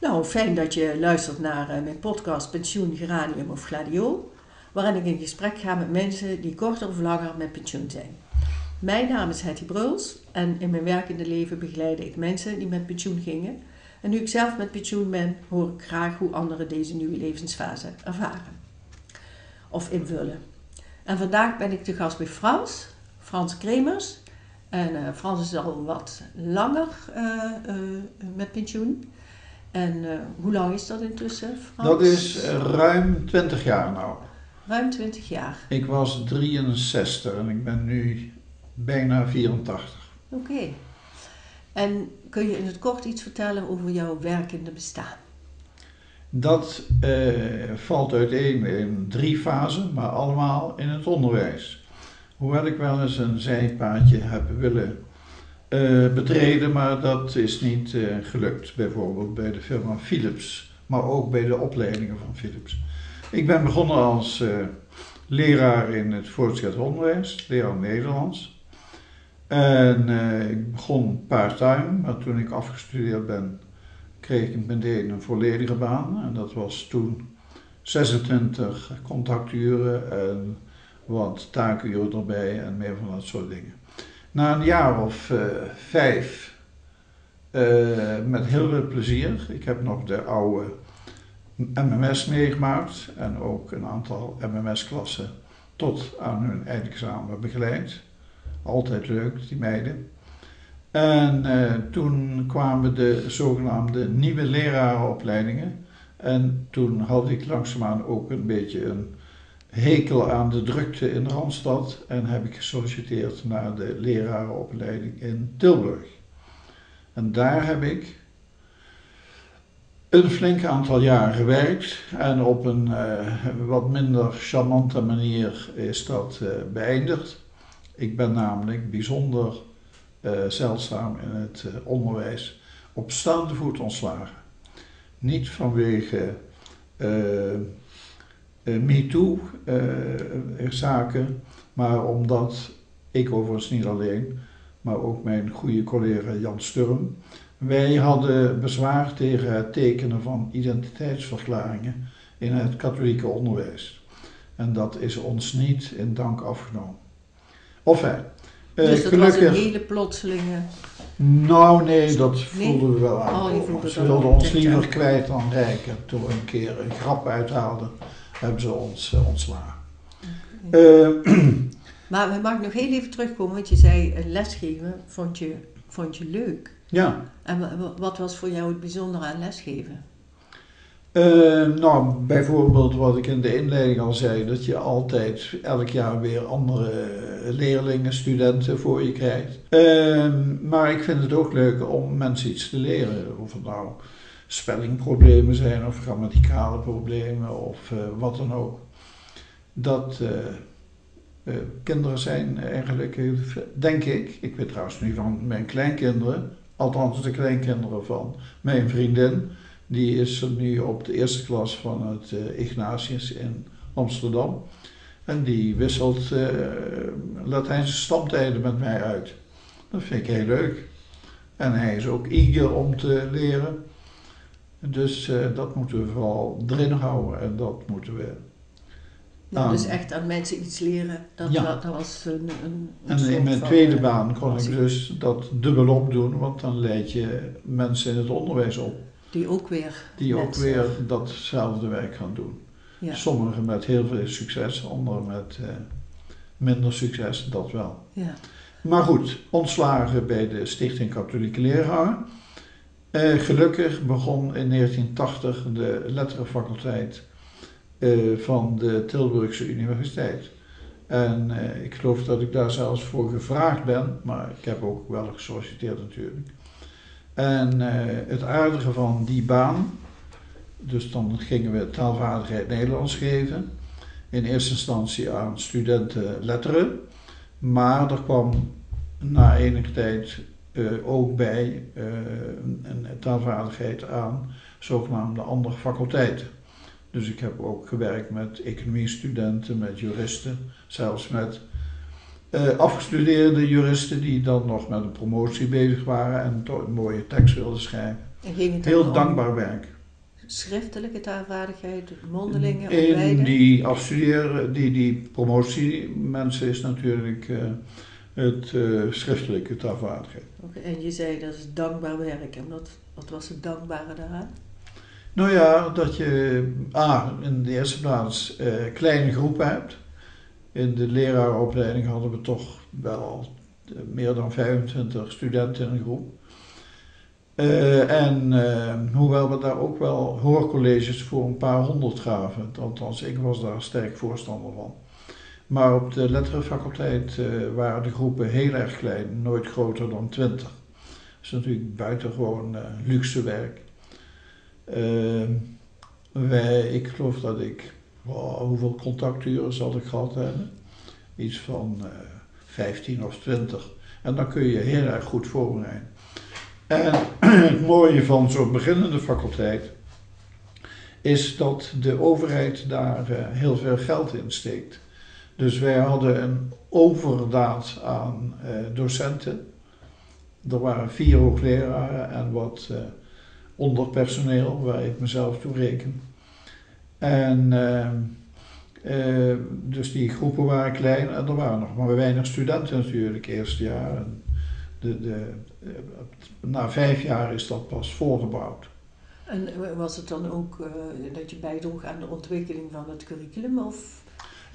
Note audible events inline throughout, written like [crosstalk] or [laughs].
Nou, fijn dat je luistert naar eh, mijn podcast Pensioen, Geranium of Gladio, waarin ik in gesprek ga met mensen die korter of langer met pensioen zijn. Mijn naam is Hetty Bruls en in mijn werkende leven begeleide ik mensen die met pensioen gingen. En nu ik zelf met pensioen ben, hoor ik graag hoe anderen deze nieuwe levensfase ervaren of invullen. En vandaag ben ik te gast bij Frans, Frans Kremers. En uh, Frans is al wat langer uh, met pensioen. En hoe lang is dat intussen, Frans? Dat is ruim 20 jaar nou. Ruim 20 jaar. Ik was 63 en ik ben nu bijna 84. Oké. Okay. En kun je in het kort iets vertellen over jouw werkende bestaan? Dat uh, valt uiteen in drie fasen, maar allemaal in het onderwijs. Hoewel ik wel eens een zijpaadje heb willen uh, betreden, maar dat is niet uh, gelukt. Bijvoorbeeld bij de firma Philips, maar ook bij de opleidingen van Philips. Ik ben begonnen als leraar in het voortgezet onderwijs, leraar Nederlands. En ik begon part-time, maar toen ik afgestudeerd ben, kreeg ik meteen een volledige baan. En dat was toen 26 contacturen en wat taakuren erbij en meer van dat soort dingen. Na een jaar of uh, vijf, uh, met heel veel plezier, ik heb nog de oude MMS meegemaakt en ook een aantal MMS-klassen tot aan hun eindexamen begeleid. Altijd leuk, die meiden. En uh, toen kwamen de zogenaamde nieuwe lerarenopleidingen. En toen had ik langzaamaan ook een beetje een hekel aan de drukte in Randstad. En heb ik gesolliciteerd naar de lerarenopleiding in Tilburg. En daar heb ik een flink aantal jaar gewerkt. En op een uh, wat minder charmante manier is dat uh, beëindigd. Ik ben namelijk bijzonder uh, zeldzaam in het onderwijs op staande voet ontslagen. Niet vanwege MeToo-zaken, maar omdat ik overigens niet alleen, maar ook mijn goede collega Jan Sturm, wij hadden bezwaar tegen het tekenen van identiteitsverklaringen in het katholieke onderwijs. En dat is ons niet in dank afgenomen. Enfin, dus dat gelukkig... was een hele plotselinge... Nou nee, dat voelden we wel aan. Oh, Ze wilden ons liever kwijt dan rijk. En toen we een keer een grap uithaalden, hebben ze ons uh, ontslagen. Okay. Uh, [clears throat] maar we mag nog heel even terugkomen, want je zei lesgeven vond je, vond je leuk. Ja. En wat was voor jou het bijzondere aan lesgeven? Uh, nou, bijvoorbeeld wat ik in de inleiding al zei, dat je altijd elk jaar weer andere leerlingen, studenten voor je krijgt. Uh, maar ik vind het ook leuk om mensen iets te leren. Of het nou spellingproblemen zijn of grammaticale problemen of uh, wat dan ook. Dat kinderen zijn eigenlijk, denk ik, ik weet trouwens nu van mijn kleinkinderen, althans de kleinkinderen van mijn vriendin die is nu op de eerste klas van het Ignatius in Amsterdam. En die wisselt Latijnse stamtijden met mij uit. Dat vind ik heel leuk. En hij is ook eager om te leren. Dus uh, dat moeten we vooral erin houden en dat moeten we. Ja, dus echt aan mensen iets leren, dat, ja. dat, dat was een, een, een En in mijn tweede baan kon ik dus dat dubbelop doen, want dan leid je mensen in het onderwijs op. Die ook weer. Die ook weer datzelfde werk gaan doen. Ja. Sommigen met heel veel succes, anderen met uh, minder succes, dat wel. Ja. Maar goed, ontslagen bij de Stichting Katholieke Leraar. Uh, gelukkig begon in 1980 de letterenfaculteit uh, van de Tilburgse Universiteit. En ik geloof dat ik daar zelfs voor gevraagd ben, maar ik heb ook wel gesolliciteerd natuurlijk. En het aardige van die baan, dus dan gingen we taalvaardigheid Nederlands geven. In eerste instantie aan studenten letteren. Maar er kwam na enige tijd uh, ook bij uh, een taalvaardigheid aan zogenaamde andere faculteiten. Dus ik heb ook gewerkt met economiestudenten, met juristen, zelfs met uh, afgestudeerde juristen die dan nog met een promotie bezig waren en toch een mooie tekst wilden schrijven. Heel dankbaar werk. Schriftelijke taalvaardigheid, mondelingen, In die afstuderen, die, die promotie mensen is natuurlijk eh, het eh, schriftelijke taalvaardigheid. Oké, en je zei dat is dankbaar werk. En wat, wat was het dankbare daaraan? Nou ja, dat je A, in de eerste plaats eh, kleine groepen hebt. In de leraaropleiding hadden we toch wel eh, meer dan 25 studenten in een groep. En hoewel we daar ook wel hoorcolleges voor een paar honderd gaven, althans ik was daar sterk voorstander van. Maar op de letterenfaculteit eh, waren de groepen heel erg klein, nooit groter dan 20. Dat is natuurlijk buitengewoon eh, luxe werk. Ehm, wij, ik geloof dat ik, wow, hoeveel contacturen zal ik gehad hebben? Iets van eh 15 of 20. En dan kun je heel erg goed voorbereiden. En [clears throat] het mooie van zo'n beginnende faculteit is dat de overheid daar eh, heel veel geld in steekt. Dus wij hadden een overdaad aan eh, docenten. Er waren vier hoogleraren en wat eh, onderpersoneel, waar ik mezelf toe reken. En eh, dus die groepen waren klein en er waren nog maar weinig studenten natuurlijk, eerste jaar. De, de, na vijf jaar is dat pas volgebouwd. En was het dan ook dat je bijdroeg aan de ontwikkeling van het curriculum? Of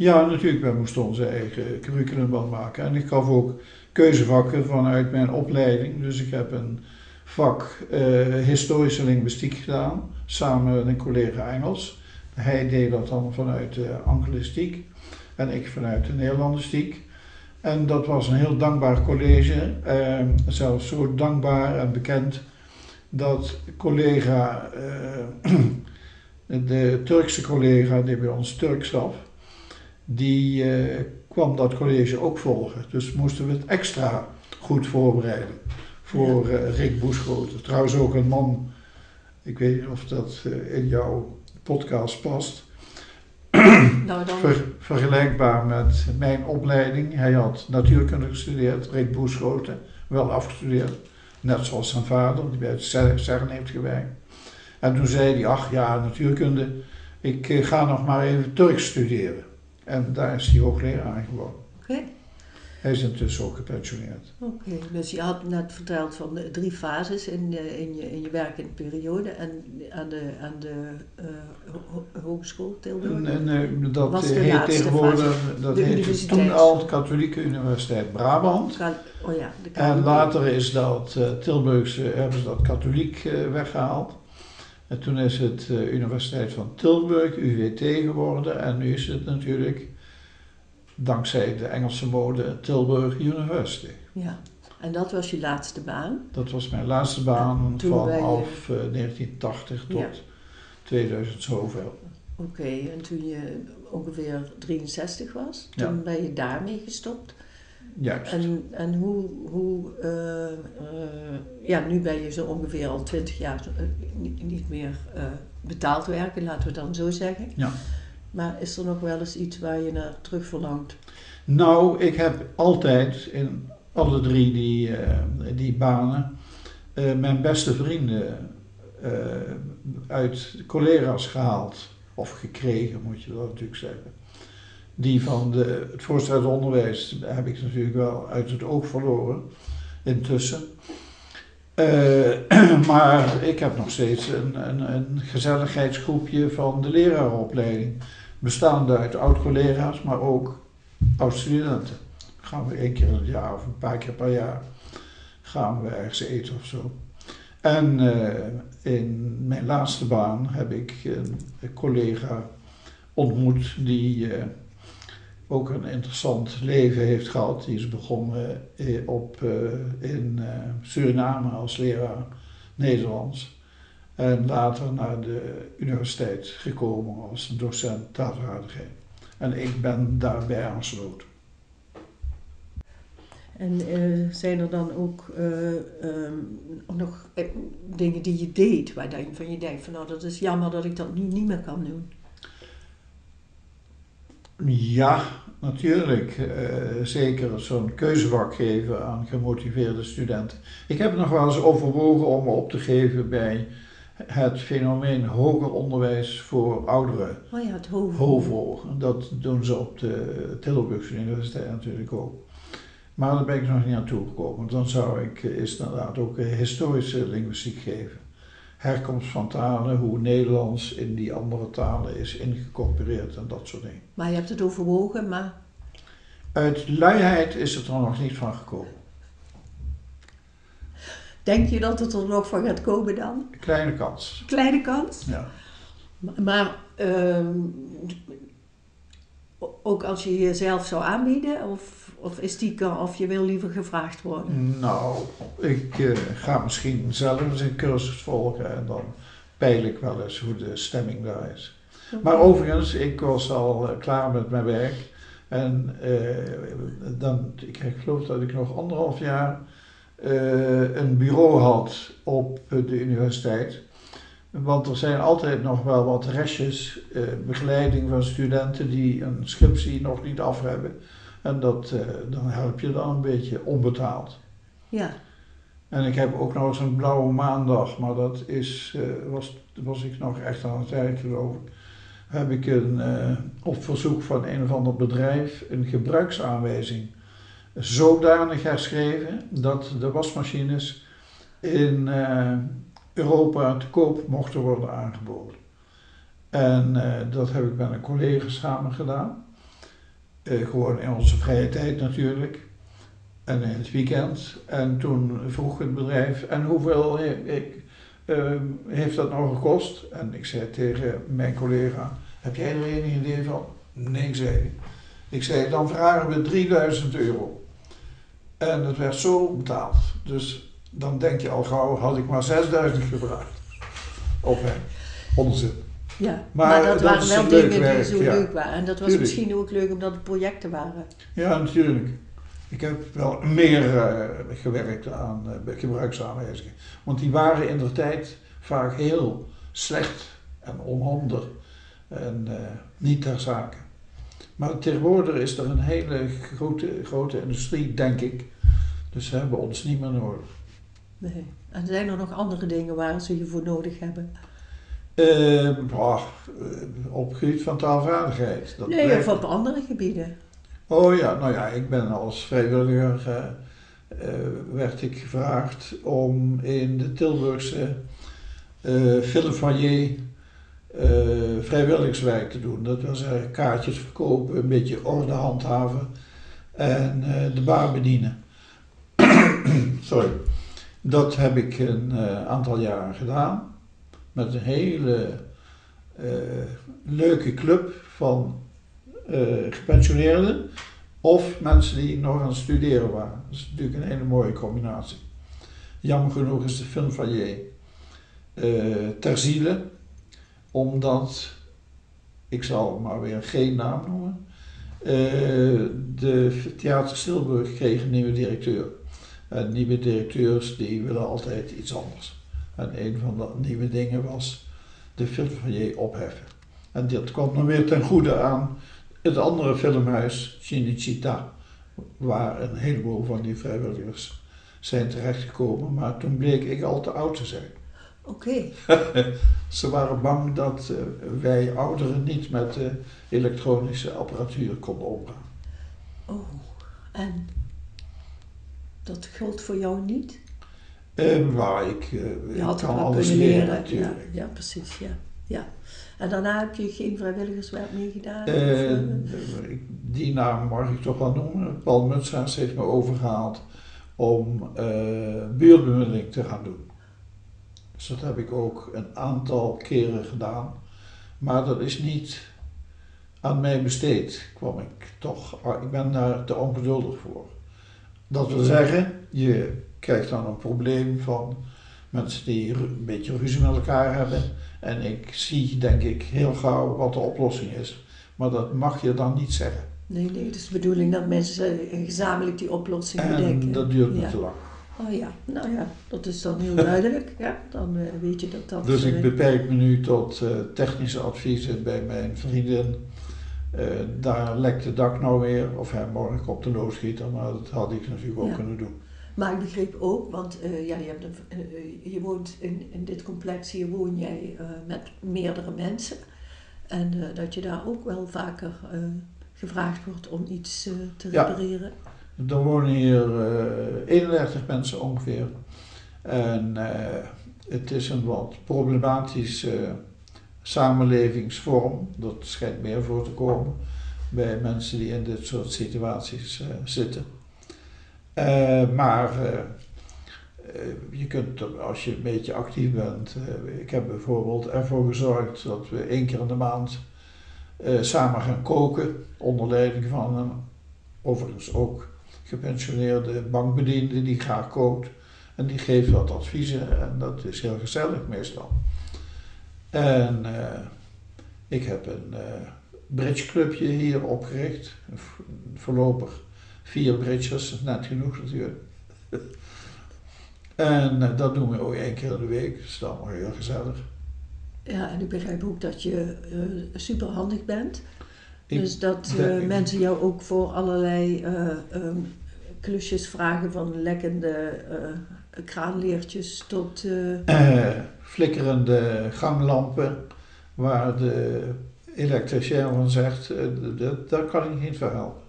Ja, natuurlijk, wij moesten onze eigen curriculum wel maken. En ik gaf ook keuzevakken vanuit mijn opleiding. Dus ik heb een vak eh, historische linguïstiek gedaan, samen met een collega Engels. Hij deed dat dan vanuit de anglistiek en ik vanuit de Nederlandistiek. En dat was een heel dankbaar college, eh, zelfs zo dankbaar en bekend dat collega, eh, [clears throat] de Turkse collega die bij ons Turks gaf, die eh, kwam dat college ook volgen. Dus moesten we het extra goed voorbereiden voor eh, Rick Boeschoten. Trouwens ook een man, ik weet niet of dat eh, in jouw podcast past, nou dan, [clears throat] ver- vergelijkbaar met mijn opleiding. Hij had natuurkunde gestudeerd, Rick Boeschoten, wel afgestudeerd. Net zoals zijn vader, die bij het CERN heeft gewerkt. En toen zei hij, ach ja, natuurkunde, ik ga nog maar even Turks studeren. En daar is hij hoogleraar geworden. oké. Hij is intussen ook gepensioneerd. Oké, dus je had net verteld van de drie fases in, eh, in, je, in je werkende periode en aan de, aan de eh, ho- ho- Hogeschool Tilburg. En, eh, dat Was de heet tegenwoordig, dat De heette universiteit. toen al de Katholieke Universiteit Brabant. Oh ja, de En later is dat eh, Tilburgse, hebben ze dat katholiek eh, weggehaald. En toen is het eh, Universiteit van Tilburg, UWT geworden. En nu is het natuurlijk, dankzij de Engelse mode, Tilburg University. Ja, en dat was je laatste baan. Dat was mijn laatste baan je- vanaf eh, 1980 tot Ja. 2000 zoveel. Oké, en toen je ongeveer 63 was, Ja. toen ben je daarmee gestopt. Juist. En, en hoe, hoe eh, eh, ja, nu ben je zo ongeveer al 20 jaar eh, niet, meer betaald werken, laten we dan zo zeggen. Ja. Maar is er nog wel eens iets waar je naar terug verlangt? Nou, ik heb altijd in alle drie die, die banen mijn beste vrienden uit collega's gehaald. Of gekregen, moet je dat natuurlijk zeggen. Die van de, het voortgezet onderwijs heb ik natuurlijk wel uit het oog verloren intussen. Eh, [clears throat] maar ik heb nog steeds een, een, een gezelligheidsgroepje van de leraaropleiding. Bestaande uit oud-collega's, maar ook oud-studenten. Gaan we één keer in het jaar of een paar keer per jaar gaan we ergens eten of zo. En eh, in mijn laatste baan heb ik een, een collega ontmoet die eh, ook een interessant leven heeft gehad. Die is begonnen eh, op, eh, in eh, Suriname als leraar Nederlands. En later naar de universiteit gekomen als docent taalvaardigheid. En ik ben daarbij aangesloten. En zijn er dan ook eh, ehm, nog dingen die je deed waarvan je denkt van nou dat is jammer dat ik dat nu niet meer kan doen? Ja, natuurlijk eh, zeker zo'n keuzevak geven aan gemotiveerde studenten. Ik heb nog wel eens overwogen om me op te geven bij het fenomeen hoger onderwijs voor ouderen. Oh ja, het. HOVO. Dat doen ze op de Tilburgse Universiteit natuurlijk ook. Maar daar ben ik nog niet aan toegekomen. Dan zou ik eh, is inderdaad ook eh, historische linguïstiek geven. Herkomst van talen, hoe Nederlands in die andere talen is ingecorporeerd en dat soort dingen. Maar je hebt het overwogen, maar Uit luiheid is het er nog niet van gekomen. denk je dat het er nog van gaat komen dan? Kleine kans. Kleine kans. Ja. Maar, maar, ehm, ook als je jezelf zou aanbieden, of, of is die of je wil liever gevraagd worden? Nou, ik eh, ga misschien zelf eens een cursus volgen en dan peil ik wel eens hoe de stemming daar is. Maar overigens, ik was al eh, klaar met mijn werk. En eh, dan, ik, geloof dat ik nog anderhalf jaar een bureau had op de universiteit. Want er zijn altijd nog wel wat restjes, eh, begeleiding van studenten die een scriptie nog niet af hebben. En dat, eh, dan help je dan een beetje onbetaald. Ja, En ik heb ook nog eens een blauwe maandag, maar dat is, eh, was, was ik nog echt aan het werk geloof ik. Heb ik een, eh, op verzoek van een of ander bedrijf een gebruiksaanwijzing zodanig herschreven dat de wasmachines in Europa te koop mochten worden aangeboden. En eh, dat heb ik met een collega samen gedaan. Eh, gewoon in onze vrije tijd natuurlijk. En in het weekend. En toen vroeg het bedrijf, en hoeveel ik, eh, heeft dat nou gekost? En ik zei tegen mijn collega, heb jij er enig idee van? Nee, zei hij. Ik zei, dan vragen we 3000 euro. En het werd zo betaald. Dus dan denk je al gauw, had ik maar 6000 gevraagd. Op hem. Onzin. ja. Maar Maar, dat, dat waren wel dingen werk, die zo ja. leuk waren. En dat was Tuurlijk. misschien ook leuk omdat het projecten waren. Ja, natuurlijk. Ik heb wel meer eh, gewerkt aan eh, gebruiksaanwijzingen. Want die waren in de tijd vaak heel slecht en onhandig en eh, niet ter zake. Maar tegenwoordig is er een hele grote, grote industrie, denk ik. Dus ze hebben ons niet meer nodig. Nee. En zijn er nog andere dingen waar ze je voor nodig hebben? Op het gebied van taalvaardigheid. Dat nee, blijft- of op andere gebieden. Oh ja, nou ja, ik ben als vrijwilliger eh, eh, werd ik gevraagd om in de Tilburgse eh filmfoyer eh, vrijwilligerswerk te doen. Dat zeggen kaartjes verkopen, een beetje orde handhaven en de bar bedienen. [coughs] Sorry. Dat heb ik een eh, aantal jaren gedaan met een hele eh, leuke club van eh, gepensioneerden of mensen die nog aan het studeren waren. Dat is natuurlijk een hele mooie combinatie. Jammer genoeg is de filmfoyer eh ter ziele, omdat, ik zal maar weer geen naam noemen, de Theater Stilburg kreeg een nieuwe directeur. En nieuwe directeurs die willen altijd iets anders. En een van de nieuwe dingen was de filmfoyer opheffen. En dat kwam dan weer ten goede aan het andere filmhuis, Cinecittà, waar een heleboel van die vrijwilligers zijn terechtgekomen. Maar toen bleek ik al te oud te zijn. Oké. [laughs] Ze waren bang dat eh, wij ouderen niet met de elektronische apparatuur konden omgaan. Oh, en dat geldt voor jou niet? Eh, waar ik, eh, Je ik had het kan alles leren leren. Ja, natuurlijk. ja, precies. Ja. Ja. En daarna heb je geen vrijwilligerswerk meer gedaan? Eh, eh? die naam mag ik toch wel noemen. Paul Mutsaars heeft me overgehaald om buurtbemiddeling te gaan doen. Dus dat heb ik ook een aantal keren gedaan. Maar dat is niet aan mij besteed, kwam ik toch. ah, Ik ben daar te ongeduldig voor. Dat wil zeggen, je krijgt dan een probleem van mensen die een beetje ruzie met elkaar hebben. En ik zie, denk ik, heel gauw wat de oplossing is. Maar dat mag je dan niet zeggen. Nee, nee, het is de bedoeling dat mensen eh, gezamenlijk die oplossing En bedenken. dat duurt ja. te lang. Oh ja, nou ja, dat is dan heel duidelijk. Ja, dan eh, weet je dat dat... Dus eh, ik beperk me nu tot eh, technische adviezen bij mijn vriendin. Eh, daar lekt het dak nou weer, of hè, morgen op de loodgieter, maar dat had ik natuurlijk ook Ja. kunnen doen. Maar ik begreep ook, want eh, ja, je, hebt een, eh, je woont in, in dit complex, hier woon jij met meerdere mensen. En dat je daar ook wel vaker gevraagd wordt om iets te Ja. repareren. Er wonen hier eh 31 mensen ongeveer. En het is een wat problematische samenlevingsvorm. Dat schijnt meer voor te komen bij mensen die in dit soort situaties eh, zitten. Eh, maar eh, je kunt, als je een beetje actief bent. ik heb bijvoorbeeld ervoor gezorgd dat we één keer in de maand samen gaan koken. Onder leiding van een, overigens ook gepensioneerde bankbediende die graag kookt. En die geeft wat adviezen en dat is heel gezellig meestal. En eh, ik heb een eh bridgeclubje hier opgericht. Voorlopig vier bridges, net genoeg natuurlijk. [laughs] En eh, dat doen we ook één keer in de week, dat is allemaal heel gezellig. Ja, en ik begrijp ook dat je eh super handig bent. Ik dus dat mensen jou ook voor allerlei eh, ehm, klusjes vragen van lekkende kraanleertjes tot... eh, eh, flikkerende ganglampen waar de elektricien van zegt, eh, d- d- daar kan ik niet voor helpen.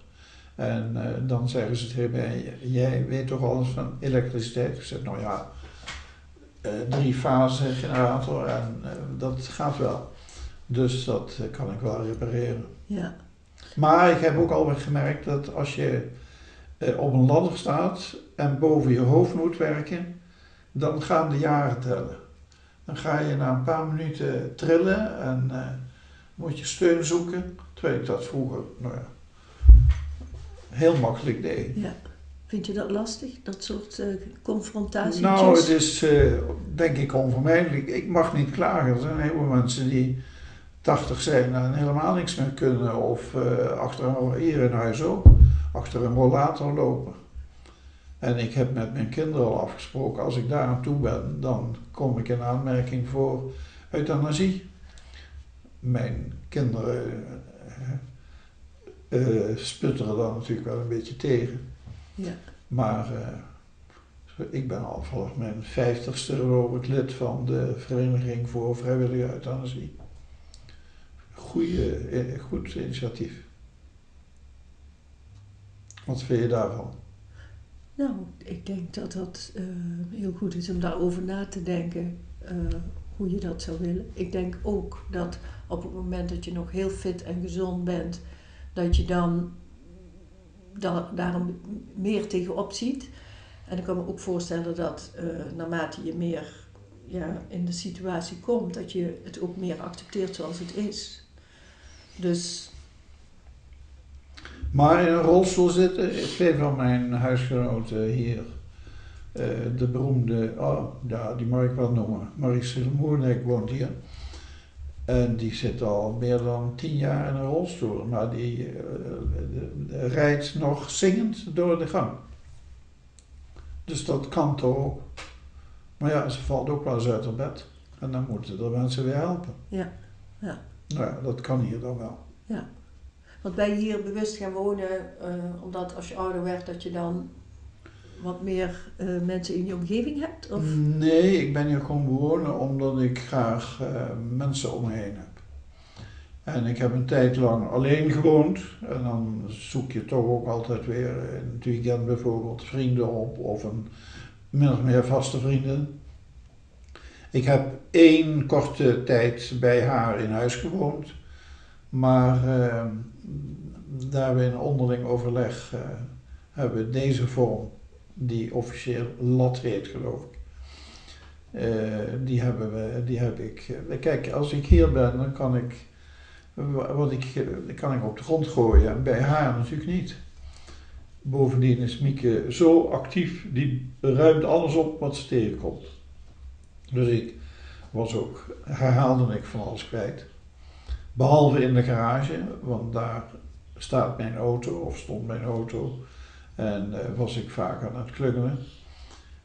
En dan zeggen ze tegen mij, jij weet toch alles van elektriciteit? Ik zeg, nou ja, drie fase generator en dat gaat wel. Dus dat kan ik wel repareren. ja, Maar ik heb ook alweer gemerkt dat als je op een ladder staat en boven je hoofd moet werken, dan gaan de jaren tellen. Dan ga je na een paar minuten trillen en eh, moet je steun zoeken. Terwijl ik dat vroeger nou ja, heel makkelijk deed. ja. Vind je dat lastig, dat soort eh confrontaties? Nou, het is eh, denk ik onvermijdelijk. Ik mag niet klagen. Er zijn heel veel mensen die 80 zijn en helemaal niks meer kunnen. Of eh, achter hier in huis ook, achter een rollator lopen. En ik heb met mijn kinderen al afgesproken, als ik daar aan toe ben, dan kom ik in aanmerking voor euthanasie. Mijn kinderen eh, sputteren dan natuurlijk wel een beetje tegen. Ja, Maar eh, ik ben al vanaf mijn vijftigste geloof ik lid van de Vereniging voor Vrijwillige Euthanasie. Goeie, goed initiatief. Wat vind je daarvan? nou, ik denk dat dat eh, heel goed is om daarover na te denken, eh, hoe je dat zou willen. Ik denk ook dat op het moment dat je nog heel fit en gezond bent, dat je dan da daar een meer tegenop ziet. En ik kan me ook voorstellen dat eh, naarmate je meer ja, in de situatie komt, dat je het ook meer accepteert zoals het is. Dus Maar in een rolstoel zitten, twee van mijn huisgenoten hier, eh, de beroemde, oh, ja, die mag ik wel noemen, Maurice Moernek woont hier. En die zit al meer dan tien jaar in een rolstoel, maar die eh, de- de- rijdt nog zingend door de gang. Dus dat kan toch ook. Maar ja, ze valt ook wel eens uit haar bed. En dan moeten er mensen weer helpen. Ja, ja. Nou ja, dat kan hier dan wel. Want ben je hier bewust gaan wonen, eh, omdat als je ouder werd, dat je dan wat meer eh, mensen in je omgeving hebt? Of? Nee, ik ben hier gewoon wonen omdat ik graag eh, mensen om me heen heb. En ik heb een tijd lang alleen gewoond. En dan zoek je toch ook altijd weer in het weekend bijvoorbeeld vrienden op of een min of meer vaste vrienden. Ik heb één korte tijd bij haar in huis gewoond. Maar eh, daar we in onderling overleg eh, hebben we deze vorm die officieel lat heet, geloof ik. Eh, die, hebben we, die heb ik. eh, Kijk, als ik hier ben, dan kan ik, wa- wat ik, kan ik op de grond gooien. En bij haar natuurlijk niet. Bovendien is Mieke zo actief, die ruimt alles op wat ze tegenkomt. Dus ik was ook, herhaalde ik van alles kwijt. Behalve in de garage, want daar staat mijn auto of stond mijn auto. En eh, was ik vaak aan het klungelen.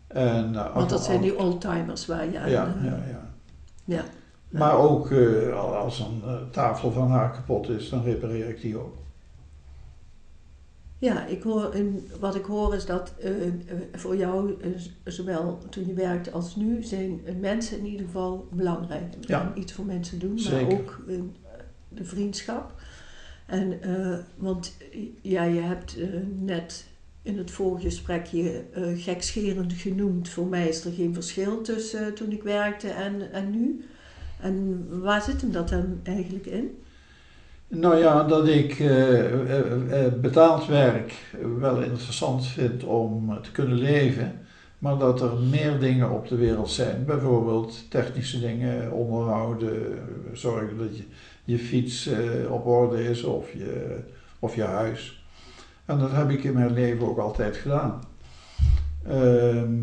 En, eh, Want dat zijn die oldtimers waar je aan... Ja, eh, ja, ja. ja. Maar ook als een tafel van haar kapot is, dan repareer ik die ook. Ja, ik hoor, en wat ik hoor is dat voor jou, zowel toen je werkte als nu, zijn mensen in ieder geval belangrijk. Ja. En iets voor mensen doen, Zeker. maar ook eh, de vriendschap. En, eh, want eh, ja, je hebt eh, net in het vorige gesprekje eh gekscherend genoemd. Voor mij is er geen verschil tussen toen ik werkte en, en nu. En waar zit hem dat dan eigenlijk in? Nou ja, dat ik betaald werk wel interessant vind om te kunnen leven, maar dat er meer dingen op de wereld zijn. Bijvoorbeeld technische dingen, onderhouden, zorgen dat je, je fiets eh, op orde is of je, of je huis. En dat heb ik in mijn leven ook altijd gedaan. Ehm,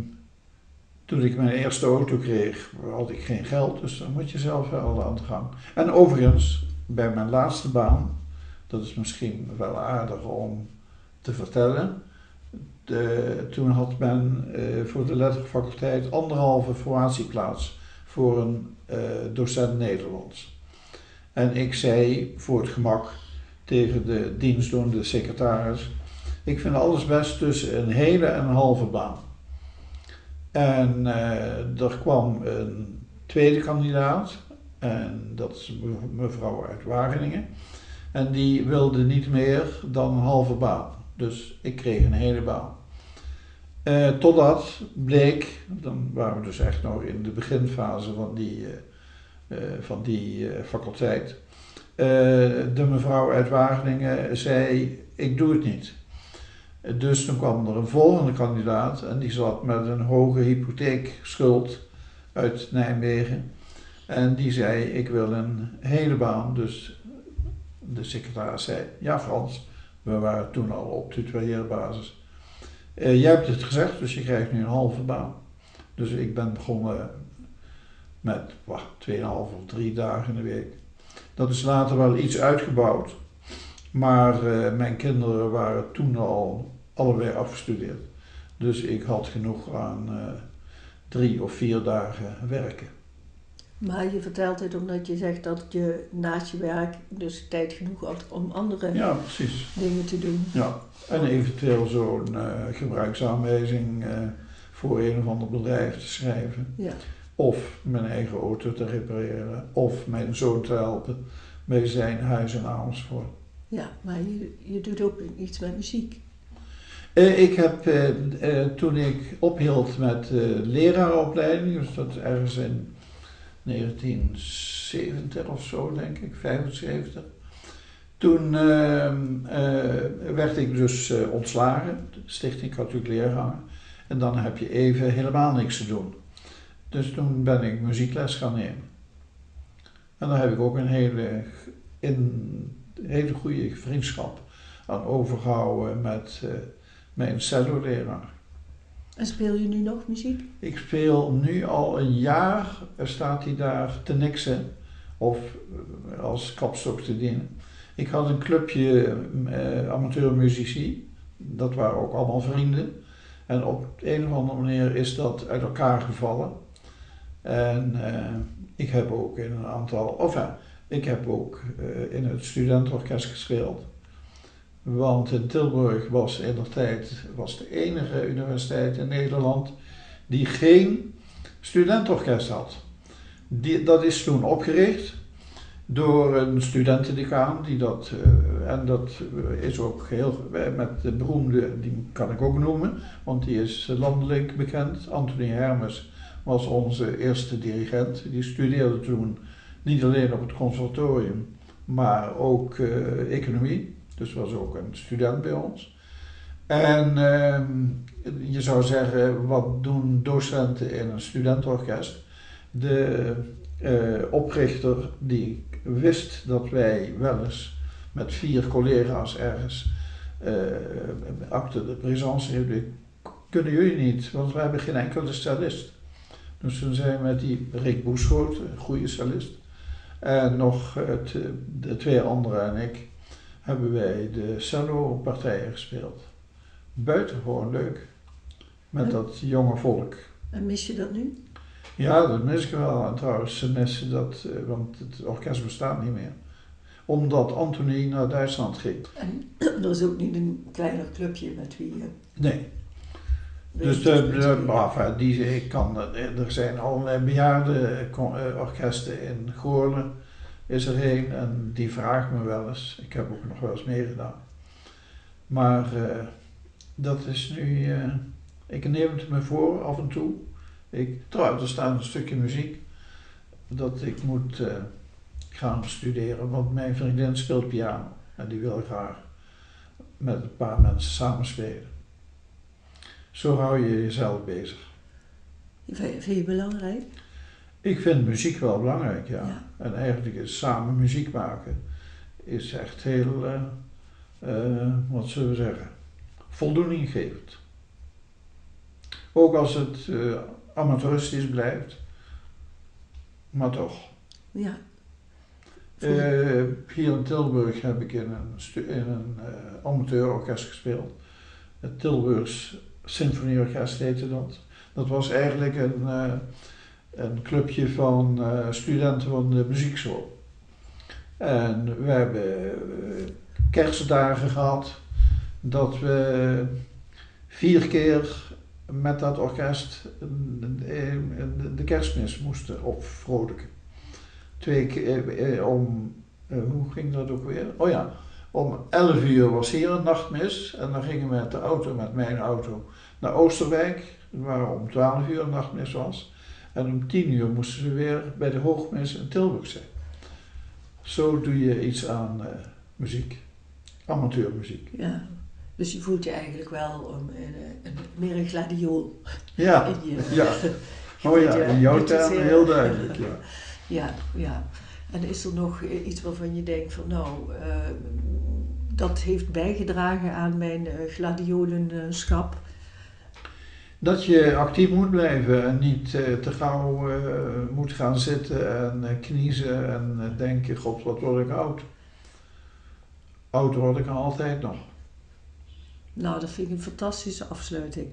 toen ik mijn eerste auto kreeg, had ik geen geld, dus dan moet je zelf wel aan de gang. En overigens, bij mijn laatste baan, dat is misschien wel aardig om te vertellen. De, toen had men eh, voor de letterfaculteit anderhalve formatieplaats voor een eh, docent Nederlands. En ik zei voor het gemak tegen de dienstdoende secretaris: Ik vind alles best tussen een hele en een halve baan. En eh, er kwam een tweede kandidaat, en dat is me- mevrouw uit Wageningen. En die wilde niet meer dan een halve baan. Dus ik kreeg een hele baan. Eh, totdat bleek, dan waren we dus echt nog in de beginfase van die, eh, van die eh, faculteit. Eh, de mevrouw uit Wageningen zei: Ik doe het niet. Eh, Dus toen kwam er een volgende kandidaat en die zat met een hoge hypotheekschuld uit Nijmegen. En die zei, ik wil een hele baan. Dus de secretaris zei, ja Frans, we waren toen al op tutoieerbasis. Eh, jij hebt het gezegd, dus je krijgt nu een halve baan. Dus ik ben begonnen met wacht, 2,5 of 3 dagen in de week. Dat is later wel iets uitgebouwd. Maar eh, mijn kinderen waren toen al allebei afgestudeerd. Dus ik had genoeg aan eh, drie of vier dagen werken. Maar je vertelt dit omdat je zegt dat je naast je werk dus tijd genoeg had om andere Ja, precies. dingen te doen. Ja. En eventueel zo'n eh, gebruiksaanwijzing voor een of ander bedrijf te schrijven. Ja. Of mijn eigen auto te repareren. Of mijn zoon te helpen bij zijn huis in Amersfoort. Ja, maar je, je doet ook iets met muziek. Eh, ik heb eh, eh, toen ik ophield met leraaropleiding, dus dat ergens in 1970 of zo denk ik, 75. Toen ehm, eh, werd ik dus ontslagen, de stichting katholiek leraar. En dan heb je even helemaal niks te doen. Dus toen ben ik muziekles gaan nemen. En daar heb ik ook een hele, in, hele goede vriendschap aan overgehouden met eh, mijn cello-leraar. En speel je nu nog muziek? Ik speel nu al een jaar, staat hij daar te niksen of eh, als kapstok te dienen. Ik had een clubje eh, amateurmuzici, dat waren ook allemaal vrienden. En op een of andere manier is dat uit elkaar gevallen. En eh, ik heb ook in een aantal, of ja, ik heb ook eh, in het studentenorkest gespeeld. Want in Tilburg was in de tijd was de enige universiteit in Nederland die geen studentenorkest had. Die, dat is toen opgericht door een studentendecaan die dat, eh, en dat is ook heel, eh, met de beroemde, die kan ik ook noemen, want die is landelijk bekend. Anthony Hermes was onze eerste dirigent. Die studeerde toen niet alleen op het conservatorium, maar ook eh, economie. Dus was ook een student bij ons. En ehm, je zou zeggen, wat doen docenten in een studentenorkest? De eh, oprichter die wist dat wij wel eens met vier collega's ergens eh, achter de présence. Kunnen jullie niet, want we hebben geen enkele cellist. Dus toen zijn we met die Rick Boeschoot, een goede cellist, en nog het, de twee anderen en ik, hebben wij de cello-partijen gespeeld. Buitengewoon leuk. Met dat jonge volk. En mis je dat nu? Ja, dat mis ik wel. En trouwens, ze missen dat, eh, want het orkest bestaat niet meer. Omdat Anthony naar Duitsland ging. En [clears throat] er is ook niet een kleiner clubje met wie je... Nee. Dus de, de, enfin, die, ik kan, er zijn allerlei bejaarde eh, orkesten in Goorlen is er een en die vraagt me wel eens. Ik heb ook nog wel eens meegedaan. Maar uh, dat is nu, uh, ik neem het me voor af en toe. Ik, trouwens, er staat een stukje muziek dat ik moet uh, gaan studeren, want mijn vriendin speelt piano en die wil graag met een paar mensen samenspelen. Zo hou je jezelf bezig. Vind je belangrijk? Ik vind muziek wel belangrijk, ja. ja. En eigenlijk is samen muziek maken is echt heel, uh, uh, wat zullen we zeggen, voldoening geeft. Ook als het uh, amateuristisch blijft, maar toch. Ja. hier in Tilburg heb ik in een, in een amateurorkest gespeeld. Het Tilburgs Symfonieorkest heette dat. Dat was eigenlijk een een clubje van uh, studenten van de muziekschool. En we hebben uh, kerstdagen gehad dat we vier keer met dat orkest de kerstmis moesten opvrolijken. Twee keer eh, om, hoe ging dat ook weer? Oh ja, om 11 uur was hier een nachtmis en dan gingen we met de auto, met mijn auto, naar Oosterwijk, waar om 12 uur een nachtmis was. En om tien uur moesten ze weer bij de hoogmis in Tilburg zijn. Zo doe je iets aan uh, muziek, amateurmuziek. Ja, dus je voelt je eigenlijk wel um, een, een, meer een gladiool. Ja, [laughs] in je, ja. [laughs] oh ja, in jouw termen heel duidelijk, ja. [laughs] ja, ja. En is er nog iets waarvan je denkt van nou, uh, dat heeft bijgedragen aan mijn uh, gladiolenschap? dat je actief moet blijven en niet uh, te gauw uh, moet gaan zitten en kniezen en denken, god wat word ik oud. Oud word ik altijd nog. Nou, dat vind ik een fantastische afsluiting.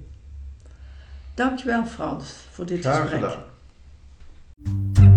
Dankjewel Frans voor dit Graag gesprek. Gedaan.